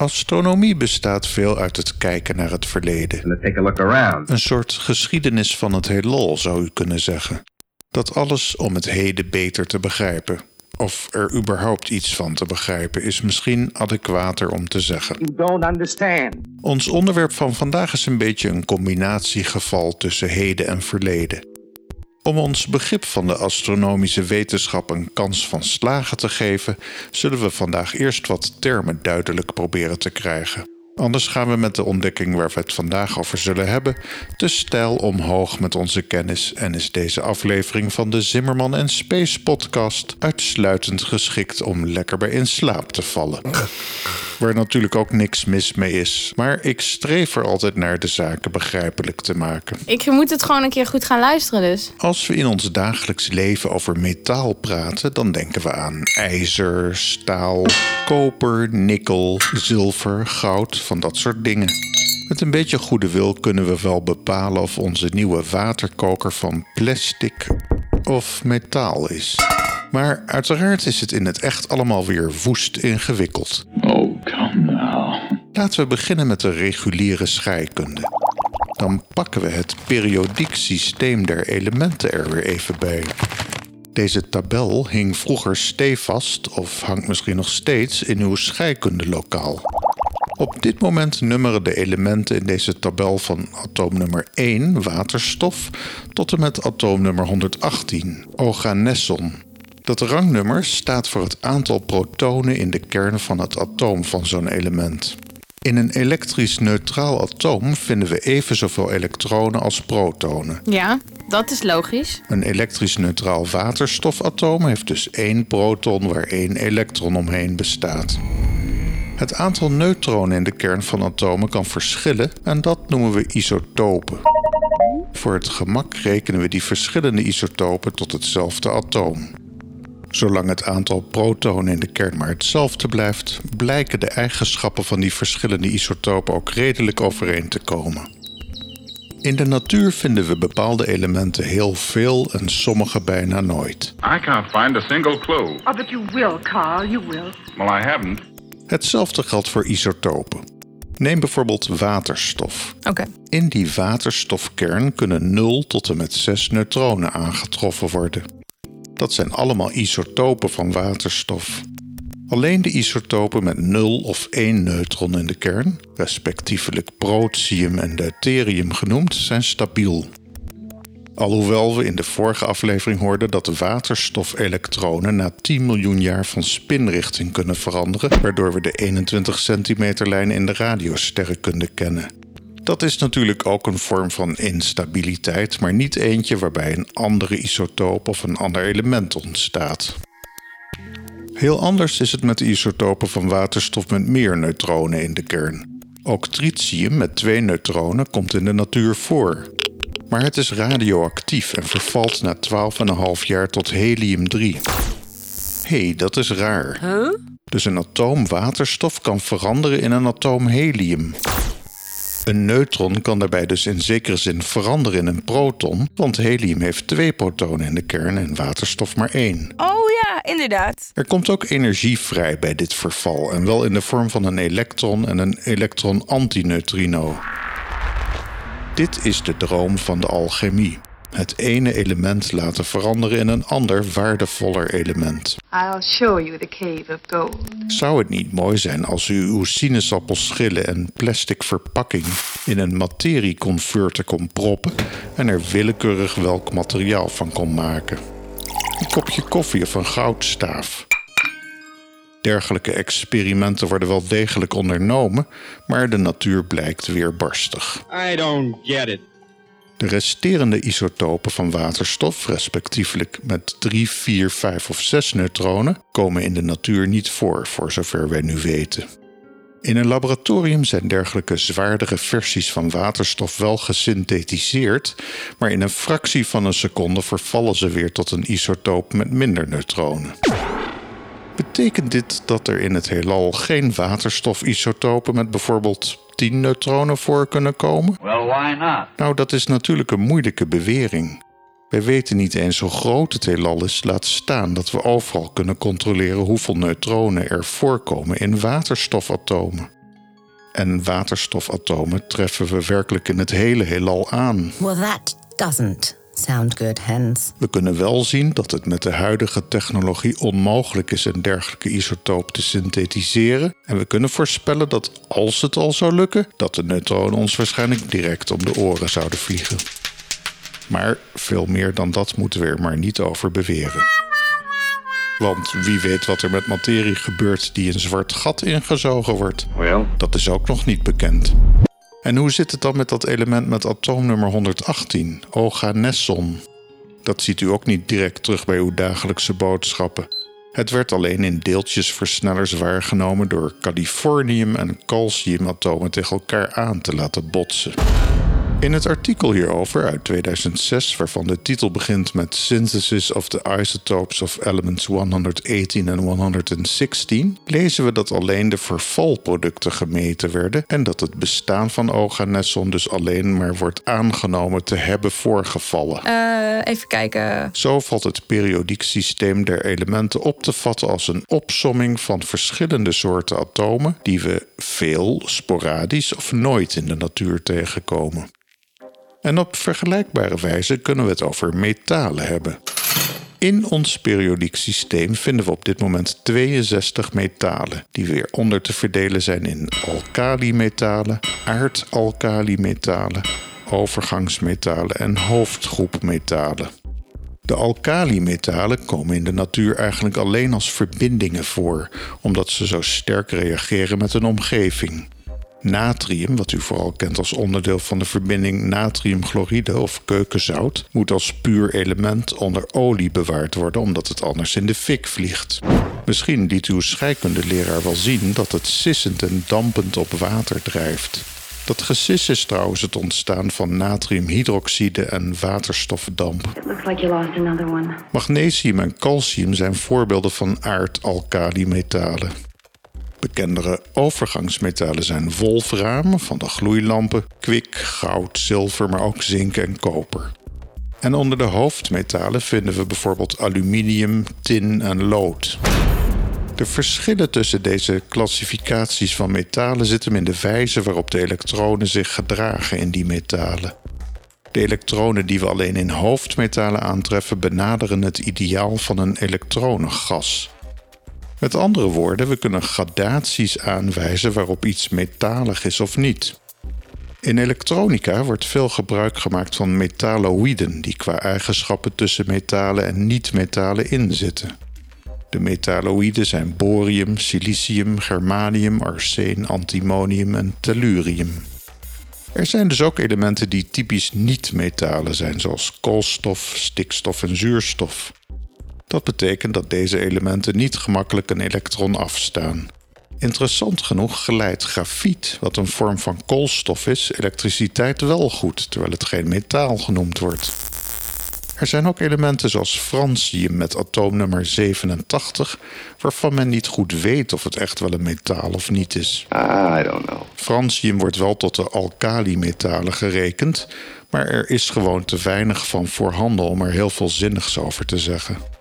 Astronomie bestaat veel uit het kijken naar het verleden. Een soort geschiedenis van het heelal zou u kunnen zeggen. Dat alles om het heden beter te begrijpen. Of er überhaupt iets van te begrijpen is misschien adequater om te zeggen. You don't understand. Ons onderwerp van vandaag is een beetje een combinatiegeval tussen heden en verleden. Om ons begrip van de astronomische wetenschap een kans van slagen te geven, zullen we vandaag eerst wat termen duidelijk proberen te krijgen. Anders gaan we met de ontdekking waar we het vandaag over zullen hebben, te stijl omhoog met onze kennis en is deze aflevering van de Zimmerman en Space podcast uitsluitend geschikt om lekker bij in slaap te vallen. Waar natuurlijk ook niks mis mee is, maar ik streef er altijd naar de zaken begrijpelijk te maken. Ik moet het gewoon een keer goed gaan luisteren dus. Als we in ons dagelijks leven over metaal praten, dan denken we aan ijzer, staal, koper, nikkel, zilver, goud, van dat soort dingen. Met een beetje goede wil kunnen we wel bepalen of onze nieuwe waterkoker van plastic of metaal is. Maar uiteraard is het in het echt allemaal weer woest ingewikkeld. Oh, come now. Laten we beginnen met de reguliere scheikunde. Dan pakken we het periodiek systeem der elementen er weer even bij. Deze tabel hing vroeger stevast, of hangt misschien nog steeds, in uw scheikundelokaal. Op dit moment nummeren de elementen in deze tabel van atoomnummer 1, waterstof, tot en met atoomnummer 118, organesson. Dat rangnummer staat voor het aantal protonen in de kern van het atoom van zo'n element. In een elektrisch neutraal atoom vinden we even zoveel elektronen als protonen. Ja, dat is logisch. Een elektrisch neutraal waterstofatoom heeft dus één proton waar één elektron omheen bestaat. Het aantal neutronen in de kern van atomen kan verschillen en dat noemen we isotopen. Voor het gemak rekenen we die verschillende isotopen tot hetzelfde atoom. Zolang het aantal protonen in de kern maar hetzelfde blijft, blijken de eigenschappen van die verschillende isotopen ook redelijk overeen te komen. In de natuur vinden we bepaalde elementen heel veel en sommige bijna nooit. I can't find a single clue. Oh, but you will, Carl, you will. Well, I haven't. Hetzelfde geldt voor isotopen. Neem bijvoorbeeld waterstof. In die waterstofkern kunnen 0 tot en met 6 neutronen aangetroffen worden. Dat zijn allemaal isotopen van waterstof. Alleen de isotopen met 0 of 1 neutron in de kern, respectievelijk protium en deuterium genoemd, zijn stabiel. Alhoewel we in de vorige aflevering hoorden dat de waterstofelektronen na 10 miljoen jaar van spinrichting kunnen veranderen, waardoor we de 21 centimeter lijn in de radiosterrenkunde kennen. Dat is natuurlijk ook een vorm van instabiliteit, maar niet eentje waarbij een andere isotoop of een ander element ontstaat. Heel anders is het met de isotopen van waterstof met meer neutronen in de kern. Ook tritium met twee neutronen komt in de natuur voor. Maar het is radioactief en vervalt na 12,5 jaar tot helium-3. Hé, hey, dat is raar. Dus een atoom waterstof kan veranderen in een atoom helium. Een neutron kan daarbij dus in zekere zin veranderen in een proton, want helium heeft twee protonen in de kern en waterstof maar één. Oh ja, inderdaad. Er komt ook energie vrij bij dit verval en wel in de vorm van een elektron en een elektron-antineutrino. Dit is de droom van de alchemie. Het ene element laten veranderen in een ander waardevoller element. I'll show you the cave of gold. Zou het niet mooi zijn als u uw sinaasappelschillen en plastic verpakking in een materieconverter kon proppen en er willekeurig welk materiaal van kon maken? Een kopje koffie of een goudstaaf. Dergelijke experimenten worden wel degelijk ondernomen, maar de natuur blijkt weerbarstig. I don't get it. De resterende isotopen van waterstof, respectievelijk met 3, 4, 5 of 6 neutronen, komen in de natuur niet voor, voor zover wij nu weten. In een laboratorium zijn dergelijke zwaardere versies van waterstof wel gesynthetiseerd, maar in een fractie van een seconde vervallen ze weer tot een isotoop met minder neutronen. Betekent dit dat er in het heelal geen waterstofisotopen met bijvoorbeeld 10 neutronen voor kunnen komen? Well, why not? Nou, dat is natuurlijk een moeilijke bewering. Wij weten niet eens hoe groot het heelal is, laat staan dat we overal kunnen controleren hoeveel neutronen er voorkomen in waterstofatomen. En waterstofatomen treffen we werkelijk in het hele heelal aan. Well, that doesn't sound good. We kunnen wel zien dat het met de huidige technologie onmogelijk is een dergelijke isotoop te synthetiseren. En we kunnen voorspellen dat als het al zou lukken, dat de neutronen ons waarschijnlijk direct om de oren zouden vliegen. Maar veel meer dan dat moeten we er maar niet over beweren. Want wie weet wat er met materie gebeurt die een zwart gat ingezogen wordt. Well, Dat is ook nog niet bekend. En hoe zit het dan met dat element met atoomnummer 118, Oganesson? Dat ziet u ook niet direct terug bij uw dagelijkse boodschappen. Het werd alleen in deeltjesversnellers waargenomen door californium- en calciumatomen tegen elkaar aan te laten botsen. In het artikel hierover uit 2006, waarvan de titel begint met Synthesis of the Isotopes of Elements 118 en 116, lezen we dat alleen de vervalproducten gemeten werden en dat het bestaan van Oganesson dus alleen maar wordt aangenomen te hebben voorgevallen. Eh, even kijken. Zo valt het periodiek systeem der elementen op te vatten als een opsomming van verschillende soorten atomen die we veel, sporadisch of nooit in de natuur tegenkomen. En op vergelijkbare wijze kunnen we het over metalen hebben. In ons periodiek systeem vinden we op dit moment 62 metalen, die weer onder te verdelen zijn in alkalimetalen, aardalkalimetalen, overgangsmetalen en hoofdgroepmetalen. De alkalimetalen komen in de natuur eigenlijk alleen als verbindingen voor, omdat ze zo sterk reageren met hun omgeving. Natrium, wat u vooral kent als onderdeel van de verbinding natriumchloride of keukenzout, moet als puur element onder olie bewaard worden omdat het anders in de fik vliegt. Misschien liet uw scheikundeleraar wel zien dat het sissend en dampend op water drijft. Dat gesis is trouwens het ontstaan van natriumhydroxide en waterstofdamp. Magnesium en calcium zijn voorbeelden van aardalkalimetalen. Bekendere overgangsmetalen zijn wolfraam van de gloeilampen, kwik, goud, zilver, maar ook zink en koper. En onder de hoofdmetalen vinden we bijvoorbeeld aluminium, tin en lood. De verschillen tussen deze klassificaties van metalen zitten in de wijze waarop de elektronen zich gedragen in die metalen. De elektronen die we alleen in hoofdmetalen aantreffen benaderen het ideaal van een elektronengas. Met andere woorden, we kunnen gradaties aanwijzen waarop iets metalig is of niet. In elektronica wordt veel gebruik gemaakt van metalloïden die qua eigenschappen tussen metalen en niet-metalen inzitten. De metalloïden zijn borium, silicium, germanium, arsen, antimonium en tellurium. Er zijn dus ook elementen die typisch niet-metalen zijn, zoals koolstof, stikstof en zuurstof. Dat betekent dat deze elementen niet gemakkelijk een elektron afstaan. Interessant genoeg geleidt grafiet, wat een vorm van koolstof is, elektriciteit wel goed, terwijl het geen metaal genoemd wordt. Er zijn ook elementen zoals francium met atoomnummer 87, waarvan men niet goed weet of het echt wel een metaal of niet is. I don't know. Francium wordt wel tot de alkalimetalen gerekend, maar er is gewoon te weinig van voorhanden om er heel veel zinnigs over te zeggen.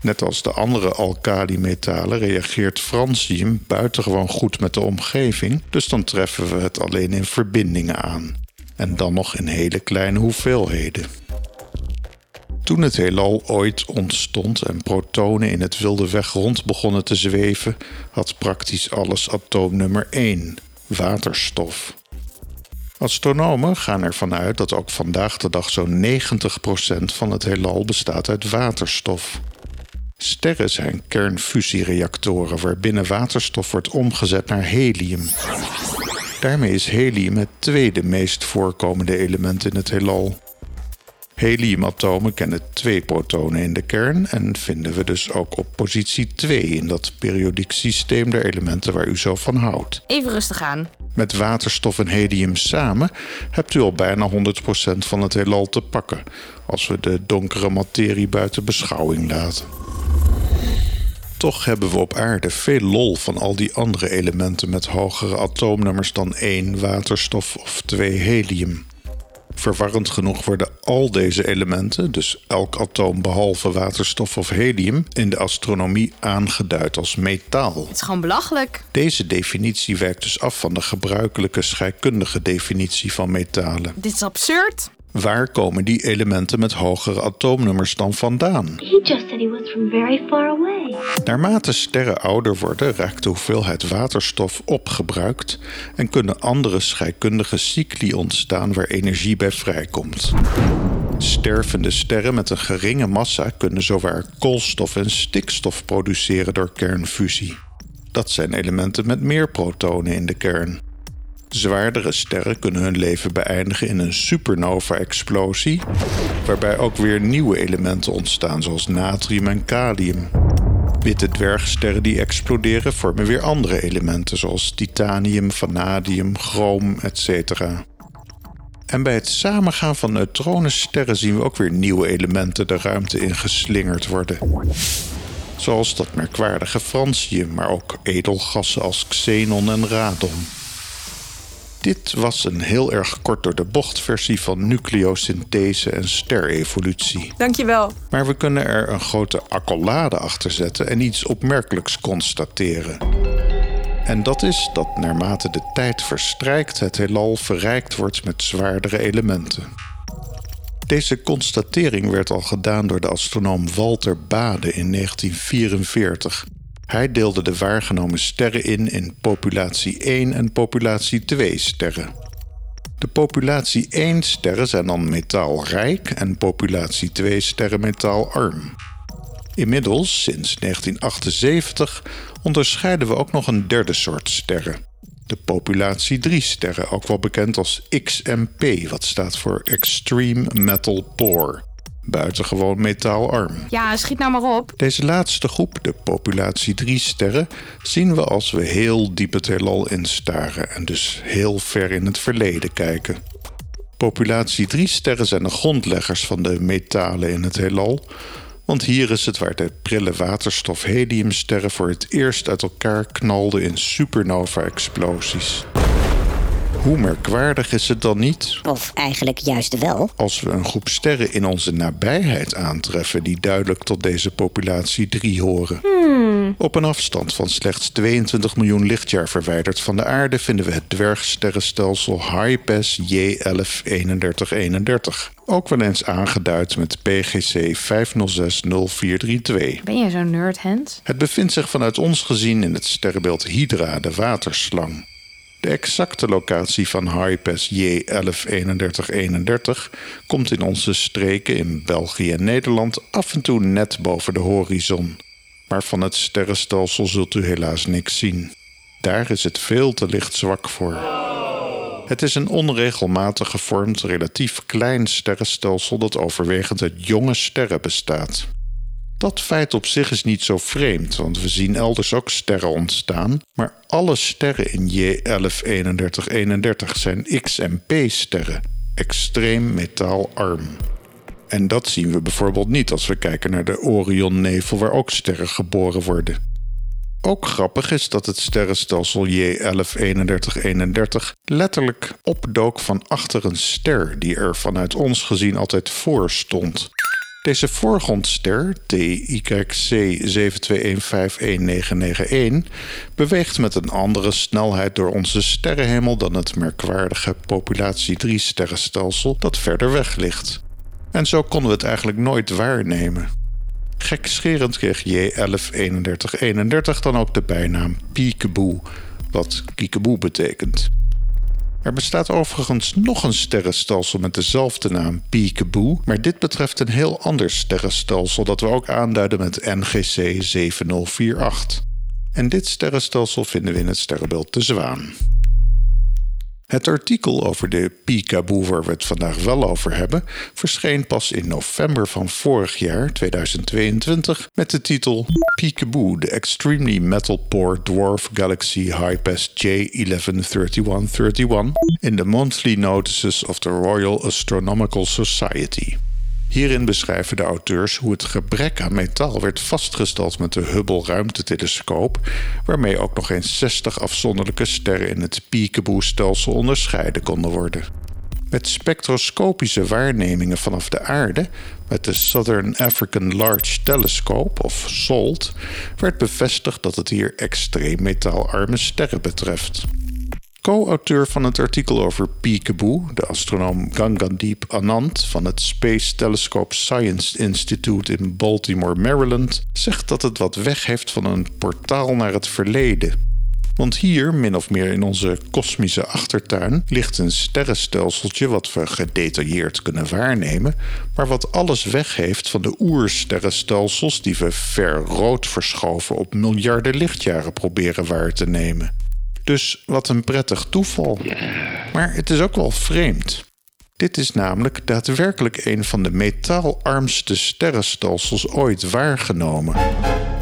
Net als de andere alkalimetalen reageert francium buitengewoon goed met de omgeving, dus dan treffen we het alleen in verbindingen aan. En dan nog in hele kleine hoeveelheden. Toen het heelal ooit ontstond en protonen in het wilde weg rond begonnen te zweven, had praktisch alles atoomnummer 1, waterstof. Astronomen gaan ervan uit dat ook vandaag de dag zo'n 90% van het heelal bestaat uit waterstof. Sterren zijn kernfusiereactoren waarbinnen waterstof wordt omgezet naar helium. Daarmee is helium het tweede meest voorkomende element in het heelal. Heliumatomen kennen twee protonen in de kern en vinden we dus ook op positie 2 in dat periodiek systeem der elementen waar u zo van houdt. Even rustig aan. Met waterstof en helium samen hebt u al bijna 100% van het heelal te pakken, als we de donkere materie buiten beschouwing laten. Toch hebben we op aarde veel lol van al die andere elementen met hogere atoomnummers dan 1 waterstof of 2 helium. Verwarrend genoeg worden al deze elementen, dus elk atoom behalve waterstof of helium, in de astronomie aangeduid als metaal. Het is gewoon belachelijk. Deze definitie wijkt dus af van de gebruikelijke scheikundige definitie van metalen. Dit is absurd. Waar komen die elementen met hogere atoomnummers dan vandaan? He just said he was from very far away. Naarmate sterren ouder worden, raakt de hoeveelheid waterstof opgebruikt en kunnen andere scheikundige cycli ontstaan waar energie bij vrijkomt. Stervende sterren met een geringe massa kunnen zowaar koolstof en stikstof produceren door kernfusie. Dat zijn elementen met meer protonen in de kern. Zwaardere sterren kunnen hun leven beëindigen in een supernova-explosie, waarbij ook weer nieuwe elementen ontstaan, zoals natrium en kalium. Witte dwergsterren die exploderen vormen weer andere elementen, zoals titanium, vanadium, chroom, etc. En bij het samengaan van neutronensterren zien we ook weer nieuwe elementen de ruimte in geslingerd worden. Zoals dat merkwaardige francium, maar ook edelgassen als xenon en radon. Dit was een heel erg kort door de bocht versie van nucleosynthese en sterevolutie. Dankjewel. Maar we kunnen er een grote accolade achter zetten en iets opmerkelijks constateren. En dat is dat naarmate de tijd verstrijkt het heelal verrijkt wordt met zwaardere elementen. Deze constatering werd al gedaan door de astronoom Walter Bade in 1944. Hij deelde de waargenomen sterren in in populatie 1 en populatie 2 sterren. De populatie 1 sterren zijn dan metaalrijk en populatie 2 sterren metaalarm. Inmiddels, sinds 1978, onderscheiden we ook nog een derde soort sterren. De populatie 3 sterren, ook wel bekend als XMP, wat staat voor Extreme Metal Poor. Buitengewoon metaalarm. Ja, schiet nou maar op. Deze laatste groep, de populatie 3 sterren, zien we als we heel diep het heelal instaren en dus heel ver in het verleden kijken. Populatie 3 sterren zijn de grondleggers van de metalen in het heelal, want hier is het waar de prille waterstof-heliumsterren voor het eerst uit elkaar knalden in supernova-explosies. Hoe merkwaardig is het dan niet Of eigenlijk juist wel. als we een groep sterren in onze nabijheid aantreffen die duidelijk tot deze populatie 3 horen. Op een afstand van slechts 22 miljoen lichtjaar verwijderd van de aarde vinden we het dwergsterrenstelsel HIPAS J113131. Ook wel eens aangeduid met PGC 5060432. Ben jij zo'n nerd, Hans? Het bevindt zich vanuit ons gezien in het sterrenbeeld Hydra, de waterslang. De exacte locatie van HIPAS J113131 komt in onze streken in België en Nederland af en toe net boven de horizon. Maar van het sterrenstelsel zult u helaas niks zien. Daar is het veel te lichtzwak voor. Het is een onregelmatig gevormd, relatief klein sterrenstelsel dat overwegend uit jonge sterren bestaat. Dat feit op zich is niet zo vreemd, want we zien elders ook sterren ontstaan, maar alle sterren in J113131 zijn XMP-sterren, extreem metaalarm. En dat zien we bijvoorbeeld niet als we kijken naar de Orionnevel, waar ook sterren geboren worden. Ook grappig is dat het sterrenstelsel J113131 letterlijk opdook van achter een ster die er vanuit ons gezien altijd voor stond. Deze voorgrondster, TYC 72151991, beweegt met een andere snelheid door onze sterrenhemel dan het merkwaardige populatie 3 sterrenstelsel dat verder weg ligt. En zo konden we het eigenlijk nooit waarnemen. Gekscherend kreeg J113131 dan ook de bijnaam Peekaboo, wat kiekeboe betekent. Er bestaat overigens nog een sterrenstelsel met dezelfde naam, Peekaboo, maar dit betreft een heel ander sterrenstelsel dat we ook aanduiden met NGC 7048. En dit sterrenstelsel vinden we in het sterrenbeeld de Zwaan. Het artikel over de Peekaboo waar we het vandaag wel over hebben, verscheen pas in november van vorig jaar, 2022, met de titel Peekaboo, the extremely metal poor dwarf galaxy HIPAS J113131 in the monthly notices of the Royal Astronomical Society. Hierin beschrijven de auteurs hoe het gebrek aan metaal werd vastgesteld met de Hubble ruimtetelescoop, waarmee ook nog eens 60 afzonderlijke sterren in het Peekaboo-stelsel onderscheiden konden worden. Met spectroscopische waarnemingen vanaf de aarde, met de Southern African Large Telescope of SALT, werd bevestigd dat het hier extreem metaalarme sterren betreft. Co-auteur van het artikel over Peekaboo, de astronoom Gangandeep Anand van het Space Telescope Science Institute in Baltimore, Maryland, zegt dat het wat weg heeft van een portaal naar het verleden. Want hier, min of meer in onze kosmische achtertuin, ligt een sterrenstelseltje wat we gedetailleerd kunnen waarnemen, maar wat alles weg heeft van de oersterrenstelsels die we ver rood verschoven op miljarden lichtjaren proberen waar te nemen. Dus wat een prettig toeval. Maar het is ook wel vreemd. Dit is namelijk daadwerkelijk een van de metaalarmste sterrenstelsels ooit waargenomen.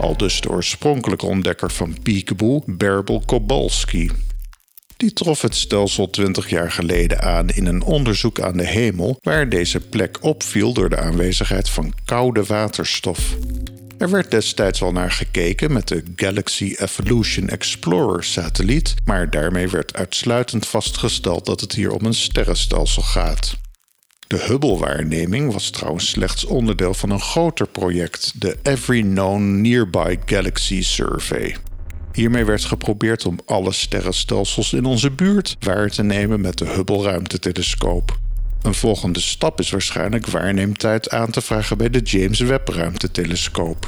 Al dus de oorspronkelijke ontdekker van Peekaboo, Berbel Kobalski. Die trof het stelsel 20 jaar geleden aan in een onderzoek aan de hemel, waar deze plek opviel door de aanwezigheid van koude waterstof. Er werd destijds al naar gekeken met de Galaxy Evolution Explorer satelliet, maar daarmee werd uitsluitend vastgesteld dat het hier om een sterrenstelsel gaat. De Hubble-waarneming was trouwens slechts onderdeel van een groter project, de Every Known Nearby Galaxy Survey. Hiermee werd geprobeerd om alle sterrenstelsels in onze buurt waar te nemen met de Hubble-ruimtetelescoop. Een volgende stap is waarschijnlijk waarneemtijd aan te vragen bij de James Webb ruimtetelescoop.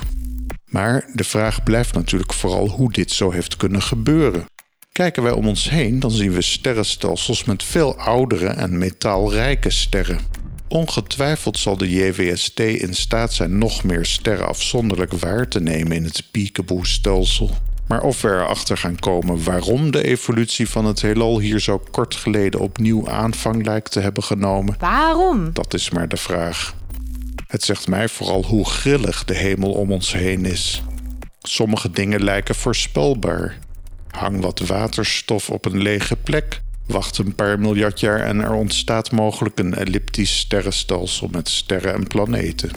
Maar de vraag blijft natuurlijk vooral hoe dit zo heeft kunnen gebeuren. Kijken wij om ons heen, dan zien we sterrenstelsels met veel oudere en metaalrijke sterren. Ongetwijfeld zal de JWST in staat zijn nog meer sterren afzonderlijk waar te nemen in het Peekaboo-stelsel. Maar of we erachter gaan komen waarom de evolutie van het heelal hier zo kort geleden opnieuw aanvang lijkt te hebben genomen, Waarom? dat is maar de vraag. Het zegt mij vooral hoe grillig de hemel om ons heen is. Sommige dingen lijken voorspelbaar. Hang wat waterstof op een lege plek, wacht een paar miljard jaar en er ontstaat mogelijk een elliptisch sterrenstelsel met sterren en planeten.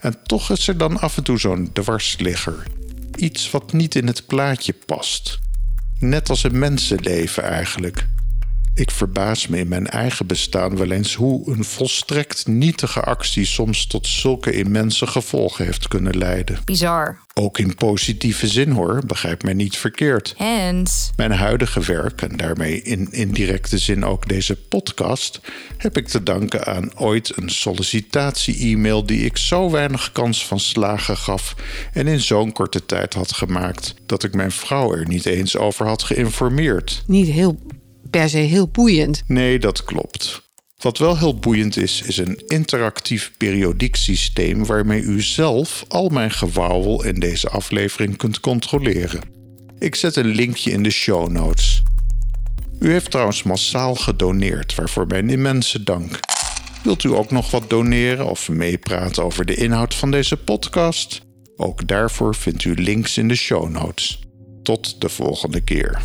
En toch is er dan af en toe zo'n dwarsligger. Iets wat niet in het plaatje past. Net als een mensenleven eigenlijk. Ik verbaas me in mijn eigen bestaan wel eens hoe een volstrekt nietige actie soms tot zulke immense gevolgen heeft kunnen leiden. Bizar. Ook in positieve zin hoor, begrijp mij niet verkeerd. Hens. Mijn huidige werk, en daarmee in indirecte zin ook deze podcast, heb ik te danken aan ooit een sollicitatie-e-mail die ik zo weinig kans van slagen gaf en in zo'n korte tijd had gemaakt dat ik mijn vrouw er niet eens over had geïnformeerd. Niet heel per se heel boeiend. Nee, dat klopt. Wat wel heel boeiend is, is een interactief periodiek systeem waarmee u zelf al mijn gewauwel in deze aflevering kunt controleren. Ik zet een linkje in de show notes. U heeft trouwens massaal gedoneerd, waarvoor mijn immense dank. Wilt u ook nog wat doneren of meepraten over de inhoud van deze podcast? Ook daarvoor vindt u links in de show notes. Tot de volgende keer.